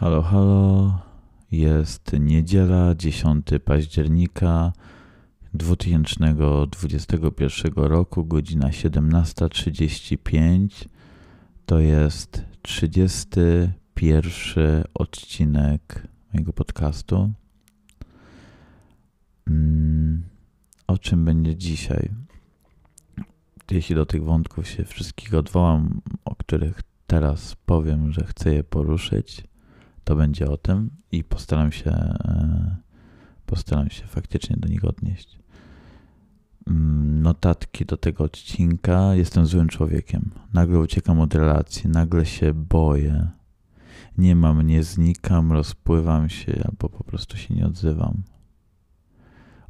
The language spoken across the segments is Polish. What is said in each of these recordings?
Halo, halo. Jest niedziela, 10 października 2021 roku, godzina 17.35. To jest 31 odcinek mojego podcastu. Mm, o czym będzie dzisiaj? Jeśli do tych wątków się wszystkich odwołam, o których teraz powiem, że chcę je poruszyć, to będzie o tym i postaram się, e, postaram się faktycznie do nich odnieść. Mm, notatki do tego odcinka. Jestem złym człowiekiem. Nagle uciekam od relacji, nagle się boję. Nie mam, nie znikam, rozpływam się albo po prostu się nie odzywam.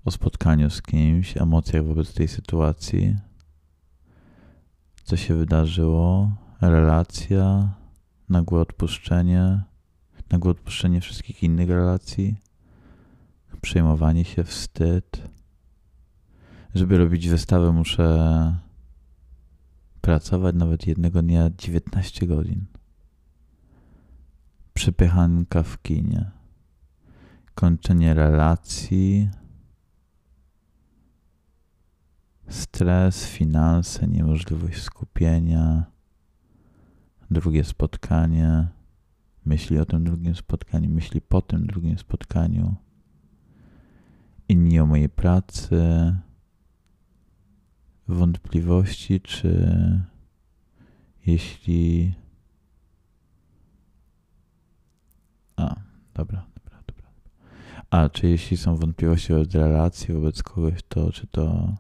O spotkaniu z kimś, emocjach wobec tej sytuacji. Co się wydarzyło? Relacja, nagłe odpuszczenie nagłe odpuszczenie wszystkich innych relacji, przejmowanie się, wstyd. Żeby robić wystawę, muszę pracować nawet jednego dnia 19 godzin. Przypychanka w kinie, kończenie relacji, stres, finanse, niemożliwość skupienia, drugie spotkanie myśli o tym drugim spotkaniu, myśli po tym drugim spotkaniu, inni o mojej pracy, wątpliwości, czy jeśli. A, dobra, dobra, dobra. A, czy jeśli są wątpliwości wobec relacji, wobec kogoś, to czy to,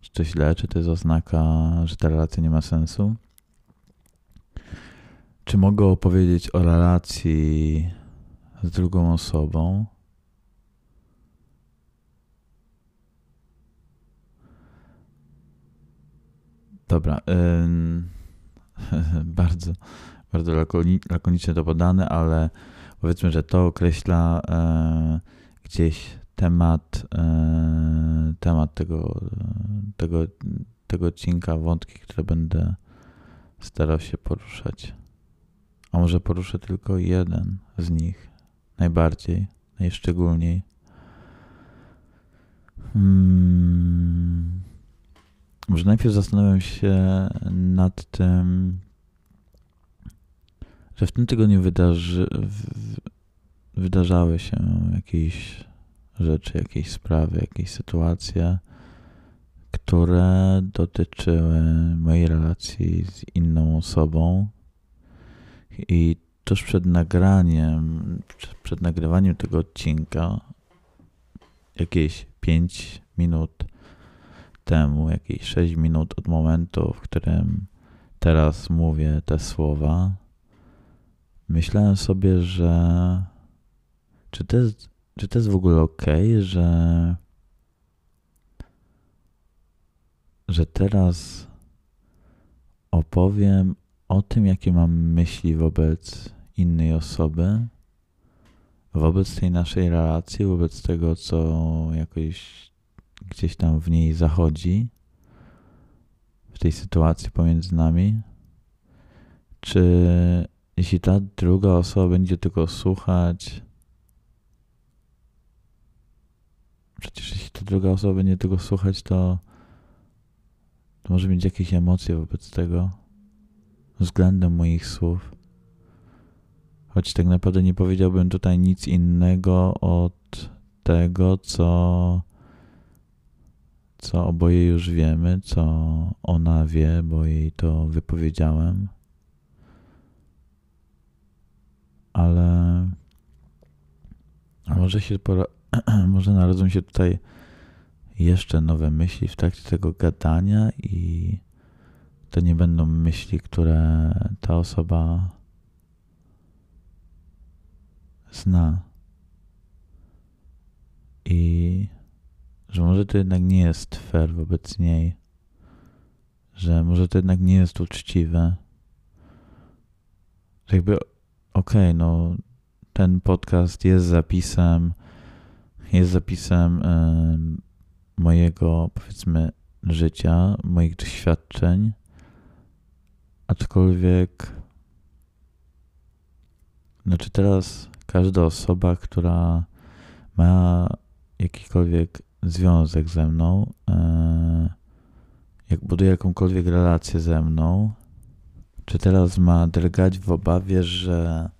czy to źle, czy to jest oznaka, że ta relacja nie ma sensu? Czy mogę opowiedzieć o relacji z drugą osobą? Dobra. bardzo, bardzo lakonicznie to podane, ale powiedzmy, że to określa e, gdzieś temat, e, temat tego, tego, tego odcinka, wątki, które będę starał się poruszać. A może poruszę tylko jeden z nich, najbardziej, najszczególniej. Hmm. Może najpierw zastanawiam się nad tym, że w tym tygodniu wydarzy, wydarzały się jakieś rzeczy, jakieś sprawy, jakieś sytuacje, które dotyczyły mojej relacji z inną osobą i tuż przed nagraniem, przed nagrywaniem tego odcinka, jakieś 5 minut temu, jakieś 6 minut od momentu, w którym teraz mówię te słowa, myślałem sobie, że czy to jest, czy to jest w ogóle ok, że, że teraz opowiem o tym, jakie mam myśli wobec innej osoby, wobec tej naszej relacji, wobec tego, co jakoś gdzieś tam w niej zachodzi, w tej sytuacji pomiędzy nami, czy jeśli ta druga osoba będzie tylko słuchać, przecież jeśli ta druga osoba będzie tylko słuchać, to, to może mieć jakieś emocje wobec tego względem moich słów. Choć tak naprawdę nie powiedziałbym tutaj nic innego od tego, co, co oboje już wiemy, co ona wie, bo jej to wypowiedziałem. Ale może się pora, może narodzą się tutaj jeszcze nowe myśli w trakcie tego gadania i to nie będą myśli, które ta osoba zna. I że może to jednak nie jest fair wobec niej, że może to jednak nie jest uczciwe. Że jakby, okej, okay, no, ten podcast jest zapisem, jest zapisem y, mojego, powiedzmy, życia, moich doświadczeń Aczkolwiek znaczy teraz każda osoba, która ma jakikolwiek związek ze mną, e, jak buduje jakąkolwiek relację ze mną, czy teraz ma drgać w obawie, że,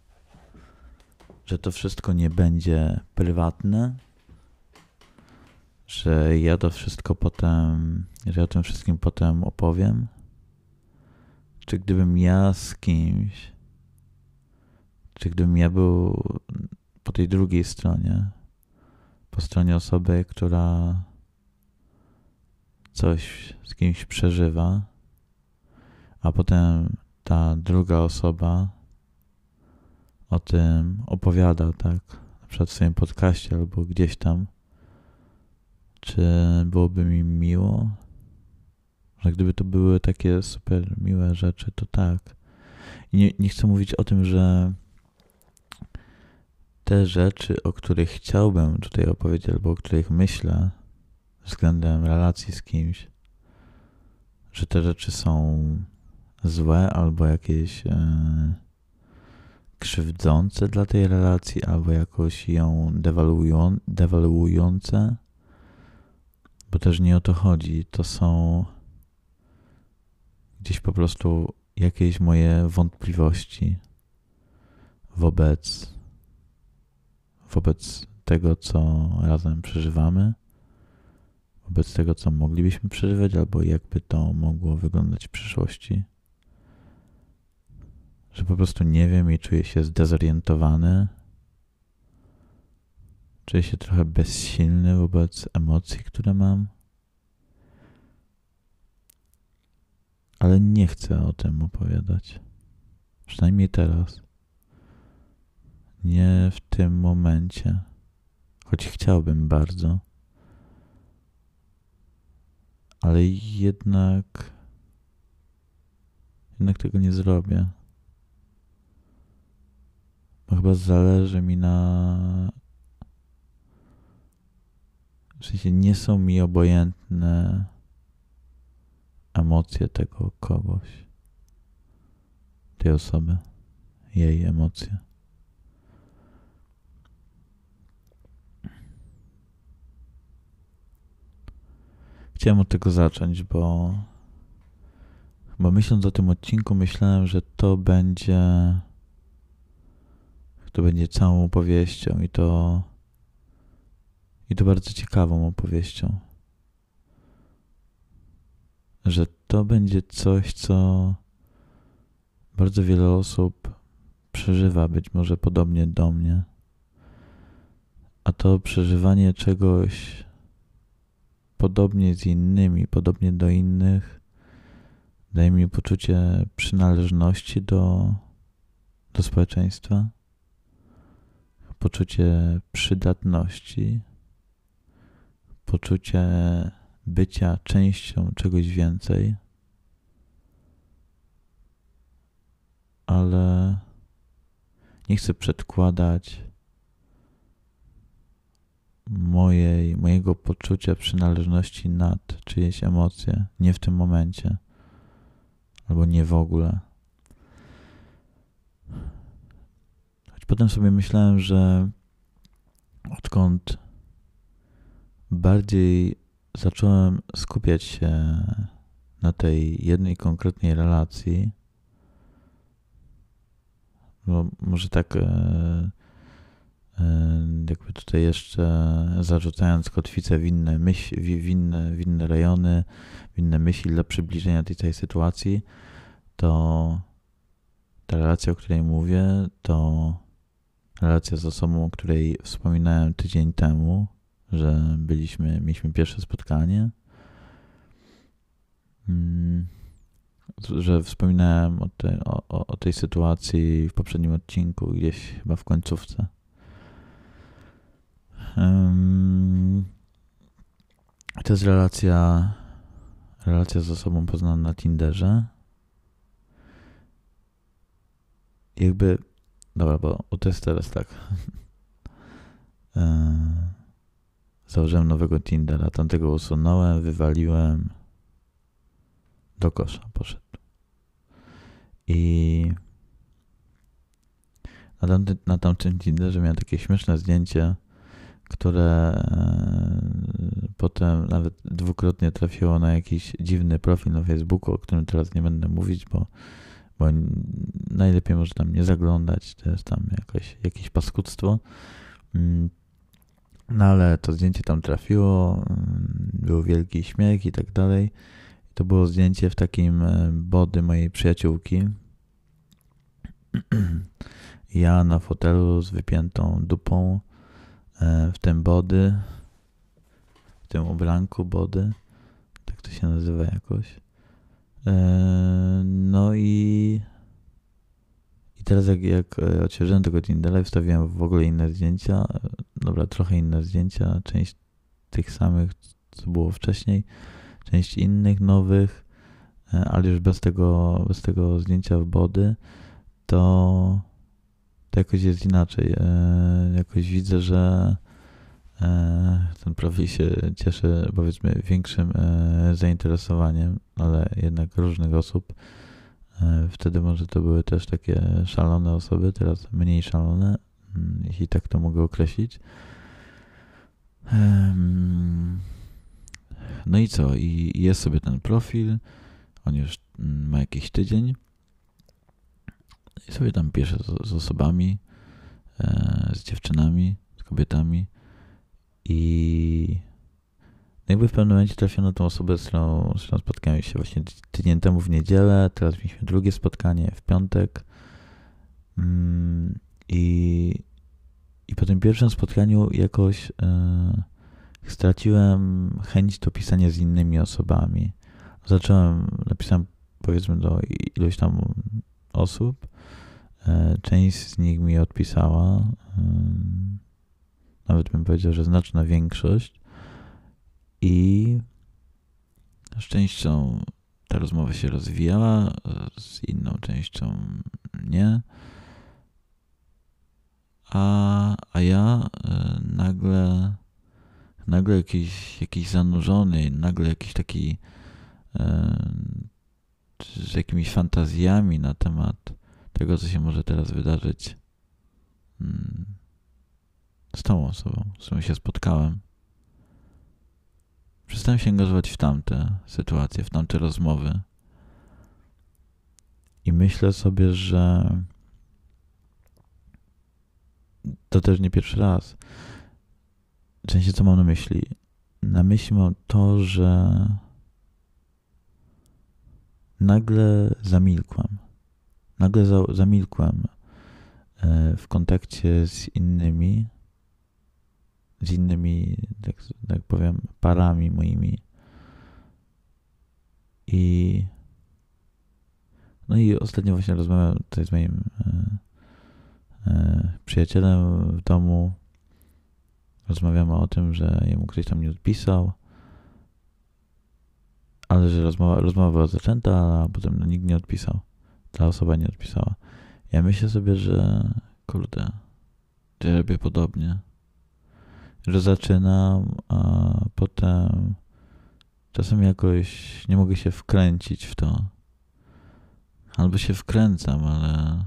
że to wszystko nie będzie prywatne, że ja to wszystko potem, że ja o tym wszystkim potem opowiem? Czy gdybym ja z kimś, czy gdybym ja był po tej drugiej stronie, po stronie osoby, która coś z kimś przeżywa, a potem ta druga osoba o tym opowiada, tak, na przykład w swoim podcaście albo gdzieś tam, czy byłoby mi miło? Że gdyby to były takie super miłe rzeczy, to tak. I nie, nie chcę mówić o tym, że te rzeczy, o których chciałbym tutaj opowiedzieć, albo o których myślę względem relacji z kimś, że te rzeczy są złe albo jakieś e, krzywdzące dla tej relacji, albo jakoś ją dewaluują, dewaluujące, bo też nie o to chodzi. To są gdzieś po prostu jakieś moje wątpliwości wobec, wobec tego, co razem przeżywamy, wobec tego, co moglibyśmy przeżywać, albo jakby to mogło wyglądać w przyszłości. Że po prostu nie wiem i czuję się zdezorientowany. Czuję się trochę bezsilny wobec emocji, które mam. Ale nie chcę o tym opowiadać. Przynajmniej teraz. Nie w tym momencie, choć chciałbym bardzo, ale jednak, jednak tego nie zrobię. Bo chyba zależy mi na. W sensie nie są mi obojętne emocje tego kogoś, tej osoby, jej emocje. Chciałem od tego zacząć, bo bo myśląc o tym odcinku, myślałem, że to będzie to będzie całą opowieścią i to i to bardzo ciekawą opowieścią że to będzie coś, co bardzo wiele osób przeżywa, być może podobnie do mnie. A to przeżywanie czegoś podobnie z innymi, podobnie do innych, daje mi poczucie przynależności do, do społeczeństwa, poczucie przydatności, poczucie bycia częścią czegoś więcej, ale nie chcę przedkładać mojej, mojego poczucia przynależności nad czyjeś emocje, nie w tym momencie, albo nie w ogóle. Choć potem sobie myślałem, że odkąd bardziej zacząłem skupiać się na tej jednej konkretnej relacji, bo może tak e, e, jakby tutaj jeszcze zarzucając kotwicę w inne, myśl, w, inne, w inne rejony, w inne myśli dla przybliżenia tej całej sytuacji, to ta relacja, o której mówię, to relacja z osobą, o której wspominałem tydzień temu, że byliśmy, mieliśmy pierwsze spotkanie, mm, że wspominałem o, te, o, o tej sytuacji w poprzednim odcinku, gdzieś chyba w końcówce. To jest relacja, relacja z osobą poznaną na Tinderze. Jakby, dobra, bo to jest teraz tak. Założyłem nowego Tindera, tamtego usunąłem, wywaliłem, do kosza poszedł. I na, tamty, na tamtym Tinderze miałem takie śmieszne zdjęcie, które e, potem nawet dwukrotnie trafiło na jakiś dziwny profil na Facebooku, o którym teraz nie będę mówić, bo, bo najlepiej może tam nie zaglądać, to jest tam jakoś, jakieś paskudztwo. No ale to zdjęcie tam trafiło, mm, był wielki śmiech i tak dalej. To było zdjęcie w takim e, body mojej przyjaciółki. Ja na fotelu z wypiętą dupą, e, w tym body, w tym ubranku body, tak to się nazywa jakoś. E, no i teraz jak, jak odświeżyłem tego Tindera wstawiłem w ogóle inne zdjęcia, dobra, trochę inne zdjęcia, część tych samych, co było wcześniej, część innych, nowych, e, ale już bez tego, bez tego zdjęcia w body, to, to jakoś jest inaczej. E, jakoś widzę, że e, ten profil się cieszy powiedzmy większym zainteresowaniem, ale jednak różnych osób. Wtedy może to były też takie szalone osoby, teraz mniej szalone, mm, jeśli tak to mogę określić. No i co? I jest sobie ten profil. On już mm, ma jakiś tydzień. I sobie tam pisze z, z osobami, e, z dziewczynami, z kobietami. I jakby w pewnym momencie trafiono na tą osobę, z którą, z którą spotkałem się właśnie tydzień temu w niedzielę. Teraz mieliśmy drugie spotkanie w piątek. Mm, I, i po tym pierwszym spotkaniu jakoś. E, straciłem chęć do pisania z innymi osobami. Zacząłem, napisałem powiedzmy do iluś tam osób. E, część z nich mi odpisała. Nawet bym powiedział, że znaczna większość. I z częścią ta rozmowa się rozwijała, z inną częścią nie. A, a ja e, nagle nagle jakiś, jakiś zanurzony, nagle jakiś taki e, z jakimiś fantazjami na temat tego, co się może teraz wydarzyć hmm, z tą osobą, z którą się spotkałem. Przestałem się angażować w tamte sytuacje, w tamte rozmowy. I myślę sobie, że to też nie pierwszy raz, sensie, co mam na myśli? Na myśli mam to, że nagle zamilkłem. Nagle za, zamilkłem e, w kontakcie z innymi, z innymi, tak, tak powiem, parami moimi. I no i ostatnio właśnie rozmawiałem tutaj z moim e, e, przyjacielem w domu Rozmawiamy o tym, że jemu ktoś tam nie odpisał, ale że rozmowa, rozmowa była zaczęta, a potem no, nikt nie odpisał. Ta osoba nie odpisała. Ja myślę sobie, że kurde, że robię podobnie. Że zaczynam, a potem czasem jakoś nie mogę się wkręcić w to. Albo się wkręcam, ale,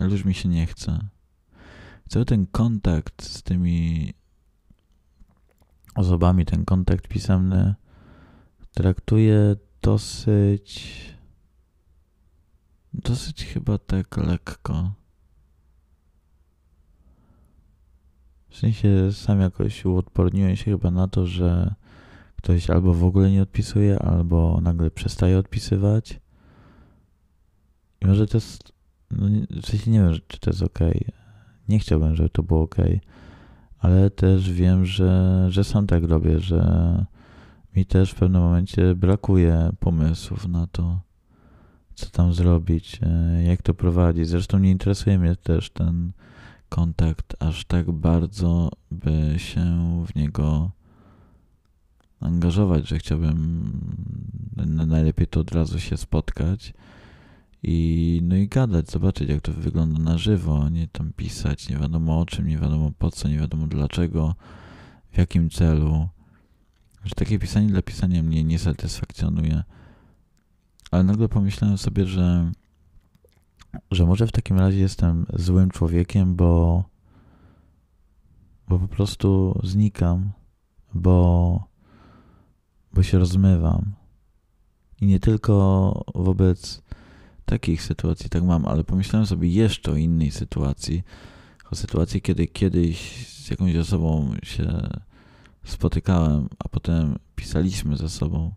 ale już mi się nie chce. Cały ten kontakt z tymi osobami ten kontakt pisemny traktuję dosyć dosyć chyba tak lekko. W sensie sam jakoś uodporniłem się chyba na to, że ktoś albo w ogóle nie odpisuje, albo nagle przestaje odpisywać. I może to jest, no w sensie nie wiem, czy to jest ok. Nie chciałbym, żeby to było ok ale też wiem, że, że sam tak robię, że mi też w pewnym momencie brakuje pomysłów na to, co tam zrobić, e, jak to prowadzić. Zresztą nie interesuje mnie też ten kontakt aż tak bardzo, by się w niego angażować, że chciałbym najlepiej to od razu się spotkać i, no i gadać, zobaczyć jak to wygląda na żywo, nie tam pisać, nie wiadomo o czym, nie wiadomo po co, nie wiadomo dlaczego, w jakim celu. Że takie pisanie dla pisania mnie nie satysfakcjonuje. Ale nagle pomyślałem sobie, że że może w takim razie jestem złym człowiekiem, bo, bo po prostu znikam, bo, bo się rozmywam. I nie tylko wobec takich sytuacji tak mam, ale pomyślałem sobie jeszcze o innej sytuacji. O sytuacji, kiedy kiedyś z jakąś osobą się spotykałem, a potem pisaliśmy ze sobą.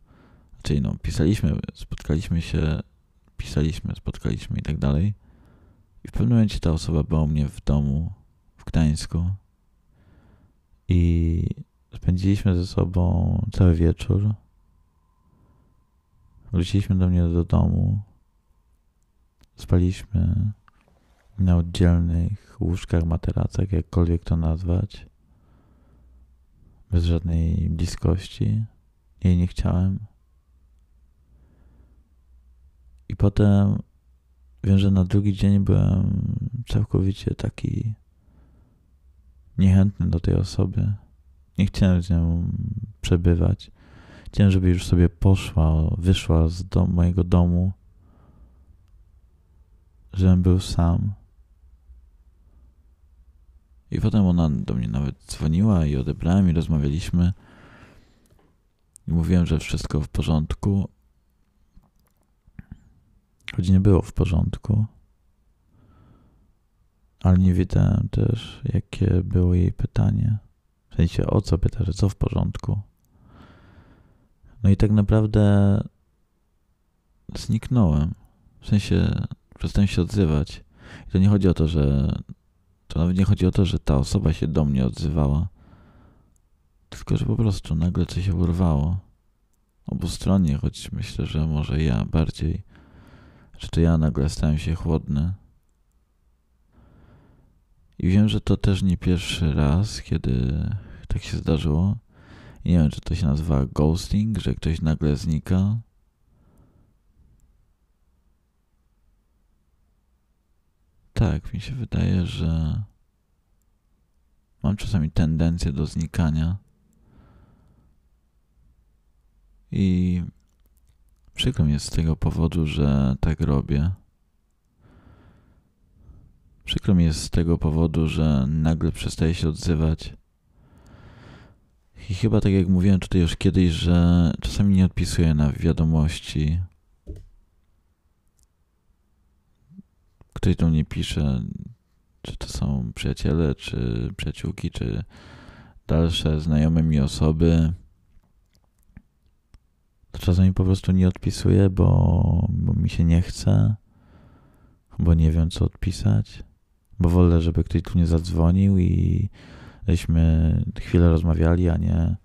Czyli no, pisaliśmy, spotkaliśmy się, pisaliśmy, spotkaliśmy i tak dalej. I w pewnym momencie ta osoba była u mnie w domu w Gdańsku. I spędziliśmy ze sobą cały wieczór. Wróciliśmy do mnie do domu. Spaliśmy na oddzielnych łóżkach, materacach, jakkolwiek to nazwać. Bez żadnej bliskości. Jej nie chciałem. I potem wiem, że na drugi dzień byłem całkowicie taki niechętny do tej osoby. Nie chciałem z nią przebywać. Chciałem, żeby już sobie poszła, wyszła z mojego domu, żebym był sam. I potem ona do mnie nawet dzwoniła i odebrałem i rozmawialiśmy. I mówiłem, że wszystko w porządku. Choć nie było w porządku. Ale nie wiedziałem też, jakie było jej pytanie. W sensie, o co pyta, że co w porządku. No i tak naprawdę zniknąłem. W sensie przestałem się odzywać. I to nie chodzi o to, że. To nawet nie chodzi o to, że ta osoba się do mnie odzywała. Tylko, że po prostu nagle coś się urwało. Obustronnie, choć myślę, że może ja bardziej. Że to ja nagle stałem się chłodny. I wiem, że to też nie pierwszy raz, kiedy tak się zdarzyło. I nie wiem, czy to się nazywa ghosting, że ktoś nagle znika. Tak, mi się wydaje, że mam czasami tendencję do znikania. I przykro mi jest z tego powodu, że tak robię. Przykro mi jest z tego powodu, że nagle przestaję się odzywać. I chyba tak jak mówiłem tutaj już kiedyś, że czasami nie odpisuję na wiadomości. Ktoś do mnie pisze, czy to są przyjaciele, czy przyjaciółki, czy dalsze znajome mi osoby. To czasami po prostu nie odpisuję, bo, bo mi się nie chce, bo nie wiem co odpisać, bo wolę, żeby ktoś tu nie zadzwonił i żeśmy chwilę rozmawiali, a nie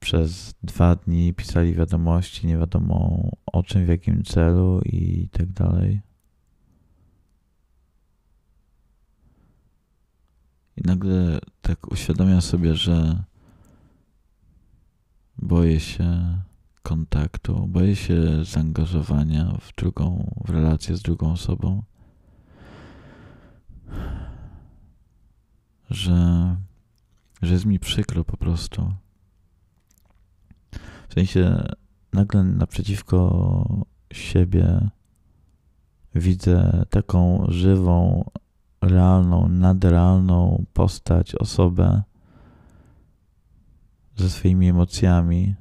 przez dwa dni pisali wiadomości, nie wiadomo o czym, w jakim celu i tak dalej. I nagle tak uświadamiam sobie, że boję się kontaktu, boję się zaangażowania w drugą, w relację z drugą osobą. że, że jest mi przykro po prostu. W sensie nagle naprzeciwko siebie widzę taką żywą, realną, nadrealną postać, osobę ze swoimi emocjami.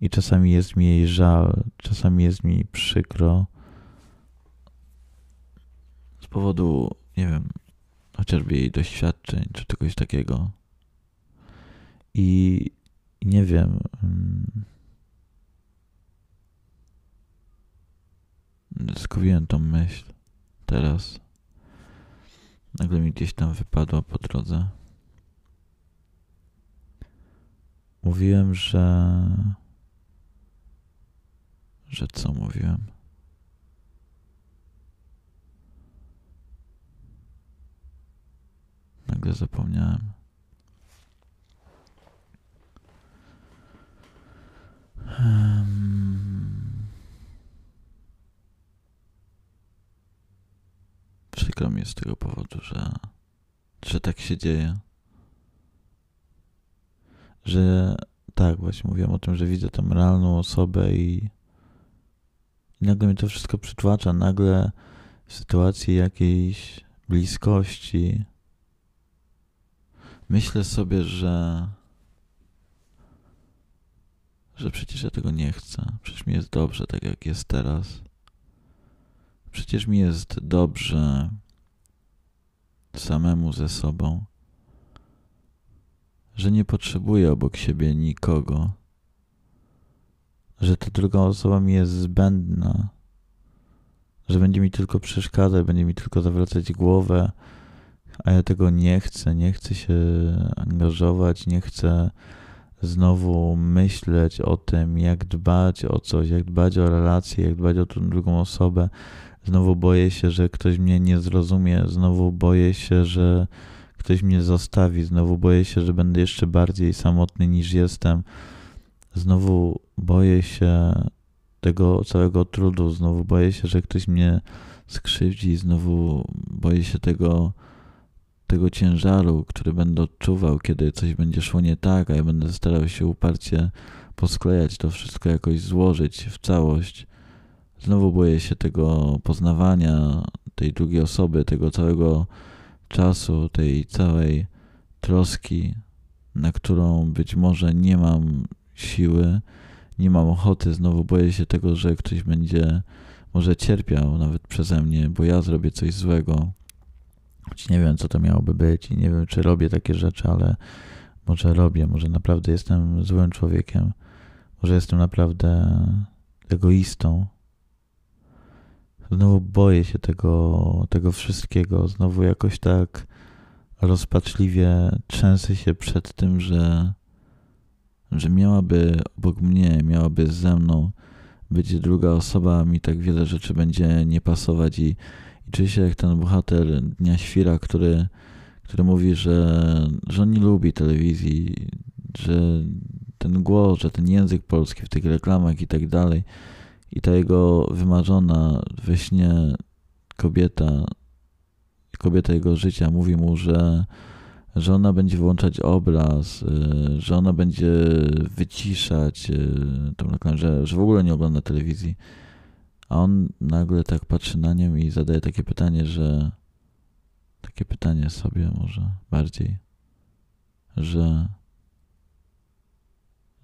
I czasami jest mi jej żal, czasami jest mi przykro z powodu, nie wiem, chociażby jej doświadczeń, czy czegoś takiego. I, nie wiem. Um, skupiłem tą myśl teraz. Nagle mi gdzieś tam wypadła po drodze. Mówiłem, że. Że co mówiłem? Nagle zapomniałem. Um, przykro mi z tego powodu, że, że tak się dzieje. Że tak, właśnie mówiłem o tym, że widzę tam realną osobę i, I nagle mnie to wszystko przytłacza. Nagle w sytuacji jakiejś bliskości myślę sobie, że że przecież ja tego nie chcę. Przecież mi jest dobrze tak jak jest teraz. Przecież mi jest dobrze samemu ze sobą, że nie potrzebuję obok siebie nikogo, że ta druga osoba mi jest zbędna, że będzie mi tylko przeszkadzać, będzie mi tylko zawracać głowę, a ja tego nie chcę, nie chcę się angażować, nie chcę znowu myśleć o tym, jak dbać o coś, jak dbać o relacje, jak dbać o tą drugą osobę. Znowu boję się, że ktoś mnie nie zrozumie, znowu boję się, że ktoś mnie zostawi, znowu boję się, że będę jeszcze bardziej samotny niż jestem. Znowu boję się tego całego trudu, znowu boję się, że ktoś mnie skrzywdzi, znowu boję się tego, tego ciężaru, który będę odczuwał, kiedy coś będzie szło nie tak, a ja będę starał się uparcie posklejać to wszystko, jakoś złożyć w całość. Znowu boję się tego poznawania tej drugiej osoby, tego całego czasu, tej całej troski, na którą być może nie mam siły, nie mam ochoty. Znowu boję się tego, że ktoś będzie może cierpiał nawet przeze mnie, bo ja zrobię coś złego. Choć nie wiem, co to miałoby być i nie wiem, czy robię takie rzeczy, ale może robię, może naprawdę jestem złym człowiekiem, może jestem naprawdę egoistą. Znowu boję się tego, tego wszystkiego, znowu jakoś tak rozpaczliwie trzęsę się przed tym, że, że miałaby obok mnie, miałaby ze mną być druga osoba, mi tak wiele rzeczy będzie nie pasować i i się jak ten bohater Dnia Świra, który, który mówi, że, że on nie lubi telewizji, że ten głos, że ten język polski w tych reklamach i tak dalej i ta jego wymarzona we śnie kobieta, kobieta jego życia mówi mu, że, że ona będzie włączać obraz, y, że ona będzie wyciszać y, tą reklamę, że, że w ogóle nie ogląda telewizji. A on nagle tak patrzy na nią i zadaje takie pytanie, że takie pytanie sobie może bardziej, że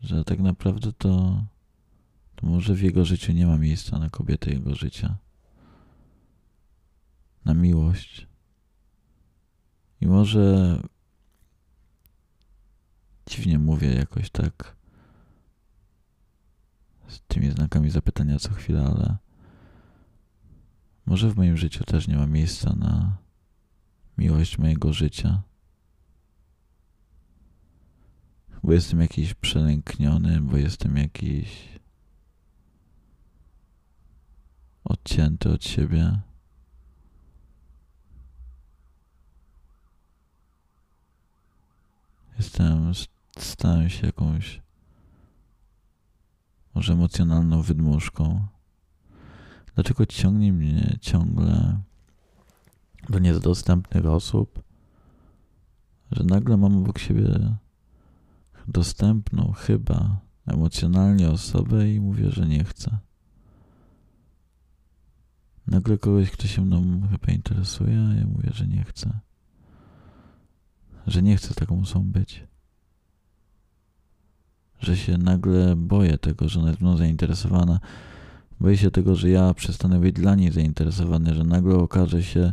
że tak naprawdę to, to może w jego życiu nie ma miejsca na kobietę jego życia, na miłość. I może dziwnie mówię jakoś tak z tymi znakami zapytania co chwilę, ale może w moim życiu też nie ma miejsca na miłość mojego życia. Bo jestem jakiś przelękniony, bo jestem jakiś odcięty od siebie. Jestem, stałem się jakąś może emocjonalną wydmuszką. Dlaczego ciągnie mnie ciągle do niedostępnych osób, że nagle mam obok siebie dostępną chyba emocjonalnie osobę i mówię, że nie chcę. Nagle kogoś, kto się mną chyba interesuje, a ja mówię, że nie chcę. Że nie chcę taką osobą być. Że się nagle boję tego, że ona jest mną zainteresowana Boję się tego, że ja przestanę być dla niej zainteresowany, że nagle okaże się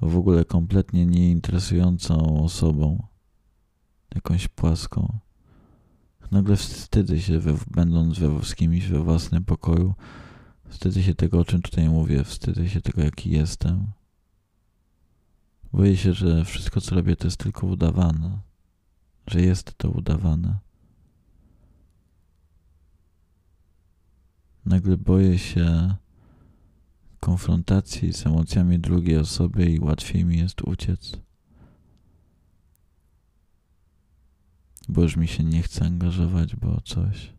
w ogóle kompletnie nieinteresującą osobą, jakąś płaską. Nagle wstydzę się, we, będąc we, we własnym pokoju, wstydzę się tego, o czym tutaj mówię, wstydzę się tego, jaki jestem. Boję się, że wszystko, co robię, to jest tylko udawane, że jest to udawane. Nagle boję się konfrontacji z emocjami drugiej osoby i łatwiej mi jest uciec. Bo już mi się nie chce angażować, bo coś.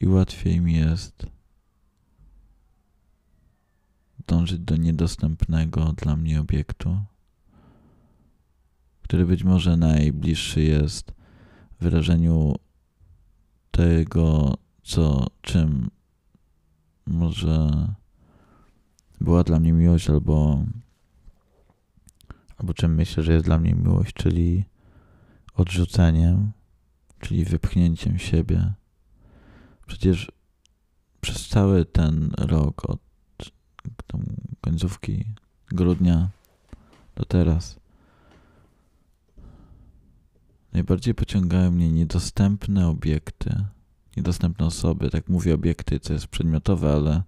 I łatwiej mi jest dążyć do niedostępnego dla mnie obiektu, który być może najbliższy jest wyrażeniu tego, co, czym może była dla mnie miłość, albo, albo czym myślę, że jest dla mnie miłość, czyli odrzuceniem, czyli wypchnięciem siebie. Przecież przez cały ten rok, od końcówki grudnia do teraz, najbardziej pociągają mnie niedostępne obiekty, niedostępne osoby. Tak mówię obiekty, co jest przedmiotowe, ale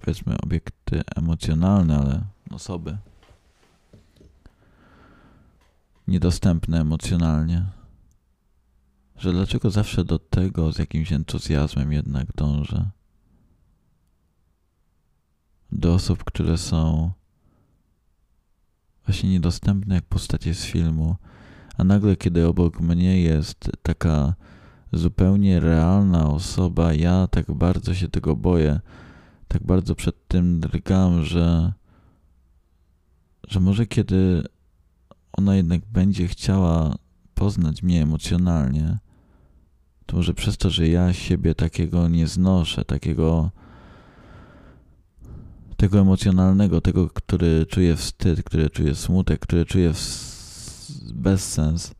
powiedzmy obiekty emocjonalne, ale osoby niedostępne emocjonalnie. Że dlaczego zawsze do tego z jakimś entuzjazmem jednak dążę? Do osób, które są właśnie niedostępne jak postacie z filmu, a nagle, kiedy obok mnie jest taka zupełnie realna osoba, ja tak bardzo się tego boję, tak bardzo przed tym drgam, że, że może kiedy ona jednak będzie chciała poznać mnie emocjonalnie, to może przez to, że ja siebie takiego nie znoszę, takiego tego emocjonalnego, tego, który czuje wstyd, który czuje smutek, który czuje bezsens,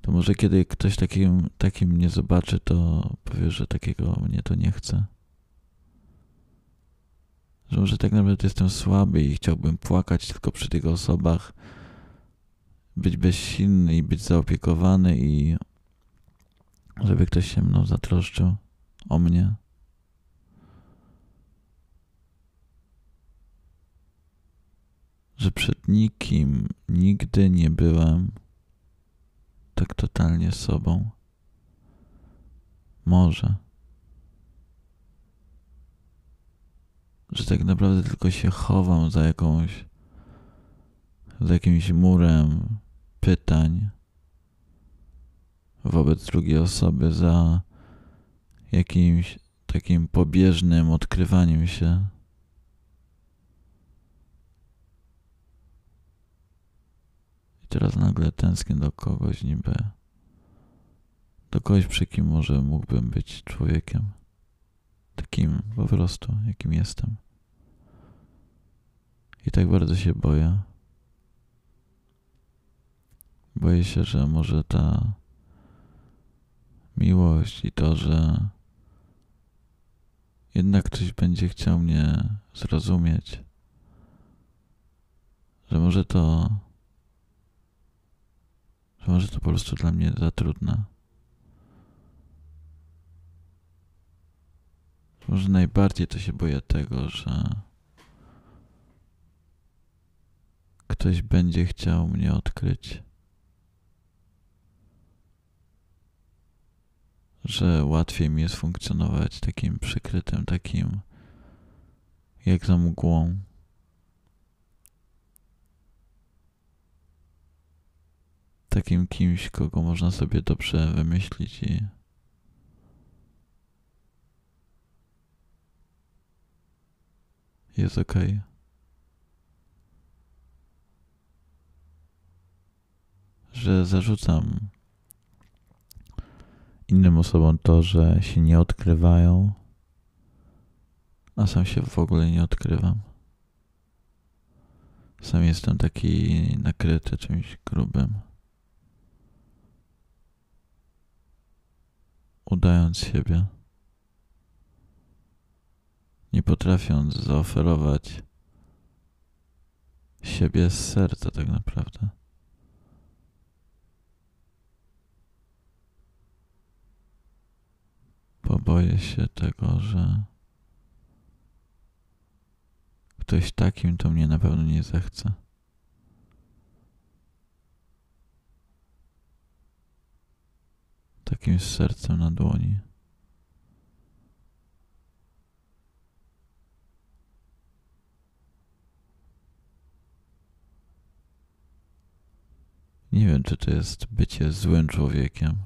to może kiedy ktoś takim, takim mnie zobaczy, to powie, że takiego mnie to nie chce. Że może tak naprawdę jestem słaby i chciałbym płakać tylko przy tych osobach, być bezsilny i być zaopiekowany i żeby ktoś się mną zatroszczył o mnie. Że przed nikim nigdy nie byłem tak totalnie sobą. Może. Że tak naprawdę tylko się chowam za jakąś, za jakimś murem pytań wobec drugiej osoby, za jakimś takim pobieżnym odkrywaniem się. I teraz nagle tęsknię do kogoś niby, do kogoś, przy kim może mógłbym być człowiekiem. Takim po prostu, jakim jestem. I tak bardzo się boję. Boję się, że może ta miłość i to, że jednak ktoś będzie chciał mnie zrozumieć, że może to, że może to po prostu dla mnie za trudne. Może najbardziej to się boję tego, że ktoś będzie chciał mnie odkryć. że łatwiej mi jest funkcjonować takim przykrytym, takim jak za mgłą. Takim kimś, kogo można sobie dobrze wymyślić i jest ok. Że zarzucam innym osobom to, że się nie odkrywają, a sam się w ogóle nie odkrywam. Sam jestem taki nakryty czymś grubym. Udając siebie, nie potrafiąc zaoferować siebie z serca, tak naprawdę. bo boję się tego, że ktoś takim to mnie na pewno nie zechce. Takim sercem na dłoni. Nie wiem, czy to jest bycie złym człowiekiem.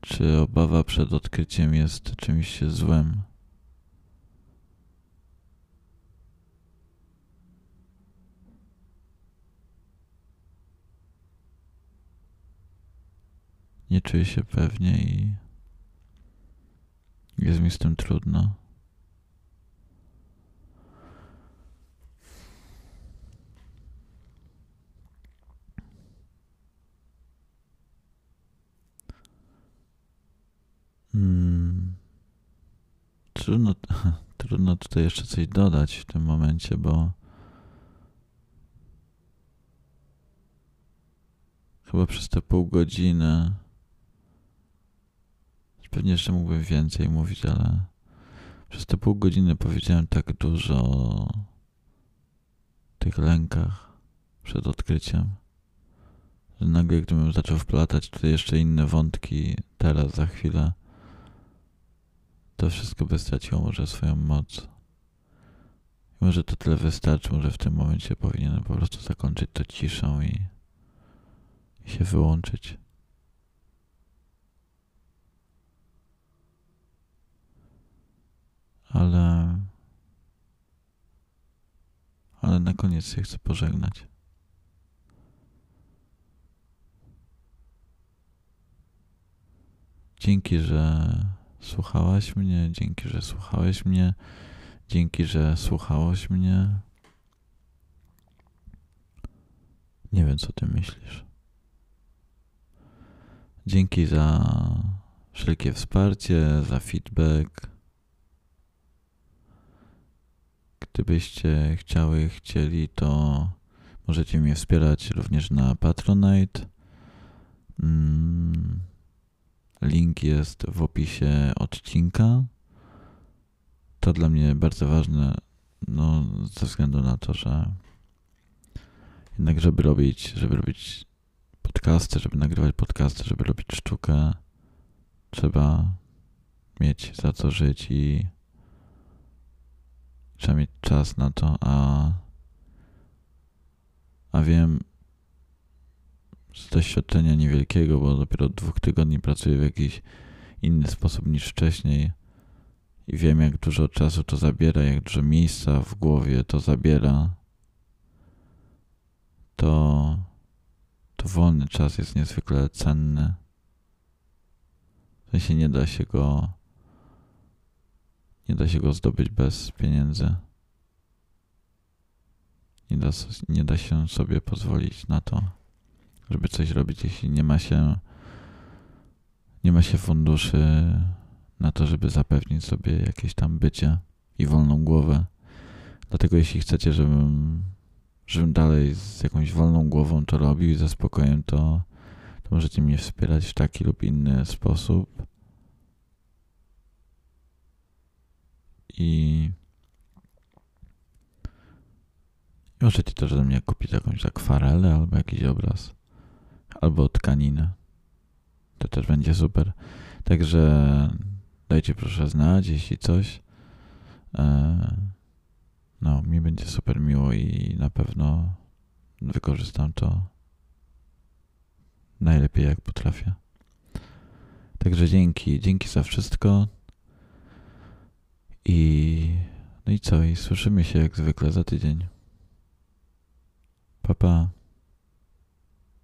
Czy obawa przed odkryciem jest czymś złym? Nie czuję się pewnie i jest mi z tym trudno. Hmm. Trudno, trudno tutaj jeszcze coś dodać w tym momencie, bo chyba przez te pół godziny pewnie jeszcze mógłbym więcej mówić, ale przez te pół godziny powiedziałem tak dużo o tych lękach przed odkryciem, że nagle gdybym zaczął wplatać tutaj jeszcze inne wątki teraz, za chwilę, to wszystko by straciło może swoją moc. I może to tyle wystarczy, może w tym momencie powinienem po prostu zakończyć to ciszą i, i się wyłączyć. Ale ale na koniec się chcę pożegnać. Dzięki, że słuchałaś mnie, dzięki, że słuchałeś mnie, dzięki, że słuchałeś mnie. Nie wiem, co ty myślisz. Dzięki za wszelkie wsparcie, za feedback. Gdybyście chciały, chcieli, to możecie mnie wspierać również na Patronite. Mm. Link jest w opisie odcinka. To dla mnie bardzo ważne, no, ze względu na to, że jednak, żeby robić, żeby robić podcasty, żeby nagrywać podcasty, żeby robić sztukę, trzeba mieć za co żyć i trzeba mieć czas na to, a, a wiem, z doświadczenia niewielkiego, bo dopiero od dwóch tygodni pracuję w jakiś inny sposób niż wcześniej i wiem, jak dużo czasu to zabiera, jak dużo miejsca w głowie to zabiera, to, to wolny czas jest niezwykle cenny. W sensie nie da się go nie da się go zdobyć bez pieniędzy. Nie da, nie da się sobie pozwolić na to żeby coś robić, jeśli nie ma się nie ma się funduszy na to, żeby zapewnić sobie jakieś tam bycie i wolną głowę. Dlatego jeśli chcecie, żebym, żebym dalej z jakąś wolną głową to robił i ze spokojem, to, to możecie mnie wspierać w taki lub inny sposób. I możecie też ode mnie kupić jakąś akwarelę albo jakiś obraz albo tkaninę. To też będzie super. Także dajcie proszę znać, jeśli coś. E, no, mi będzie super miło i na pewno wykorzystam to najlepiej jak potrafię. Także dzięki, dzięki za wszystko. I no i co? I słyszymy się jak zwykle za tydzień. Pa pa.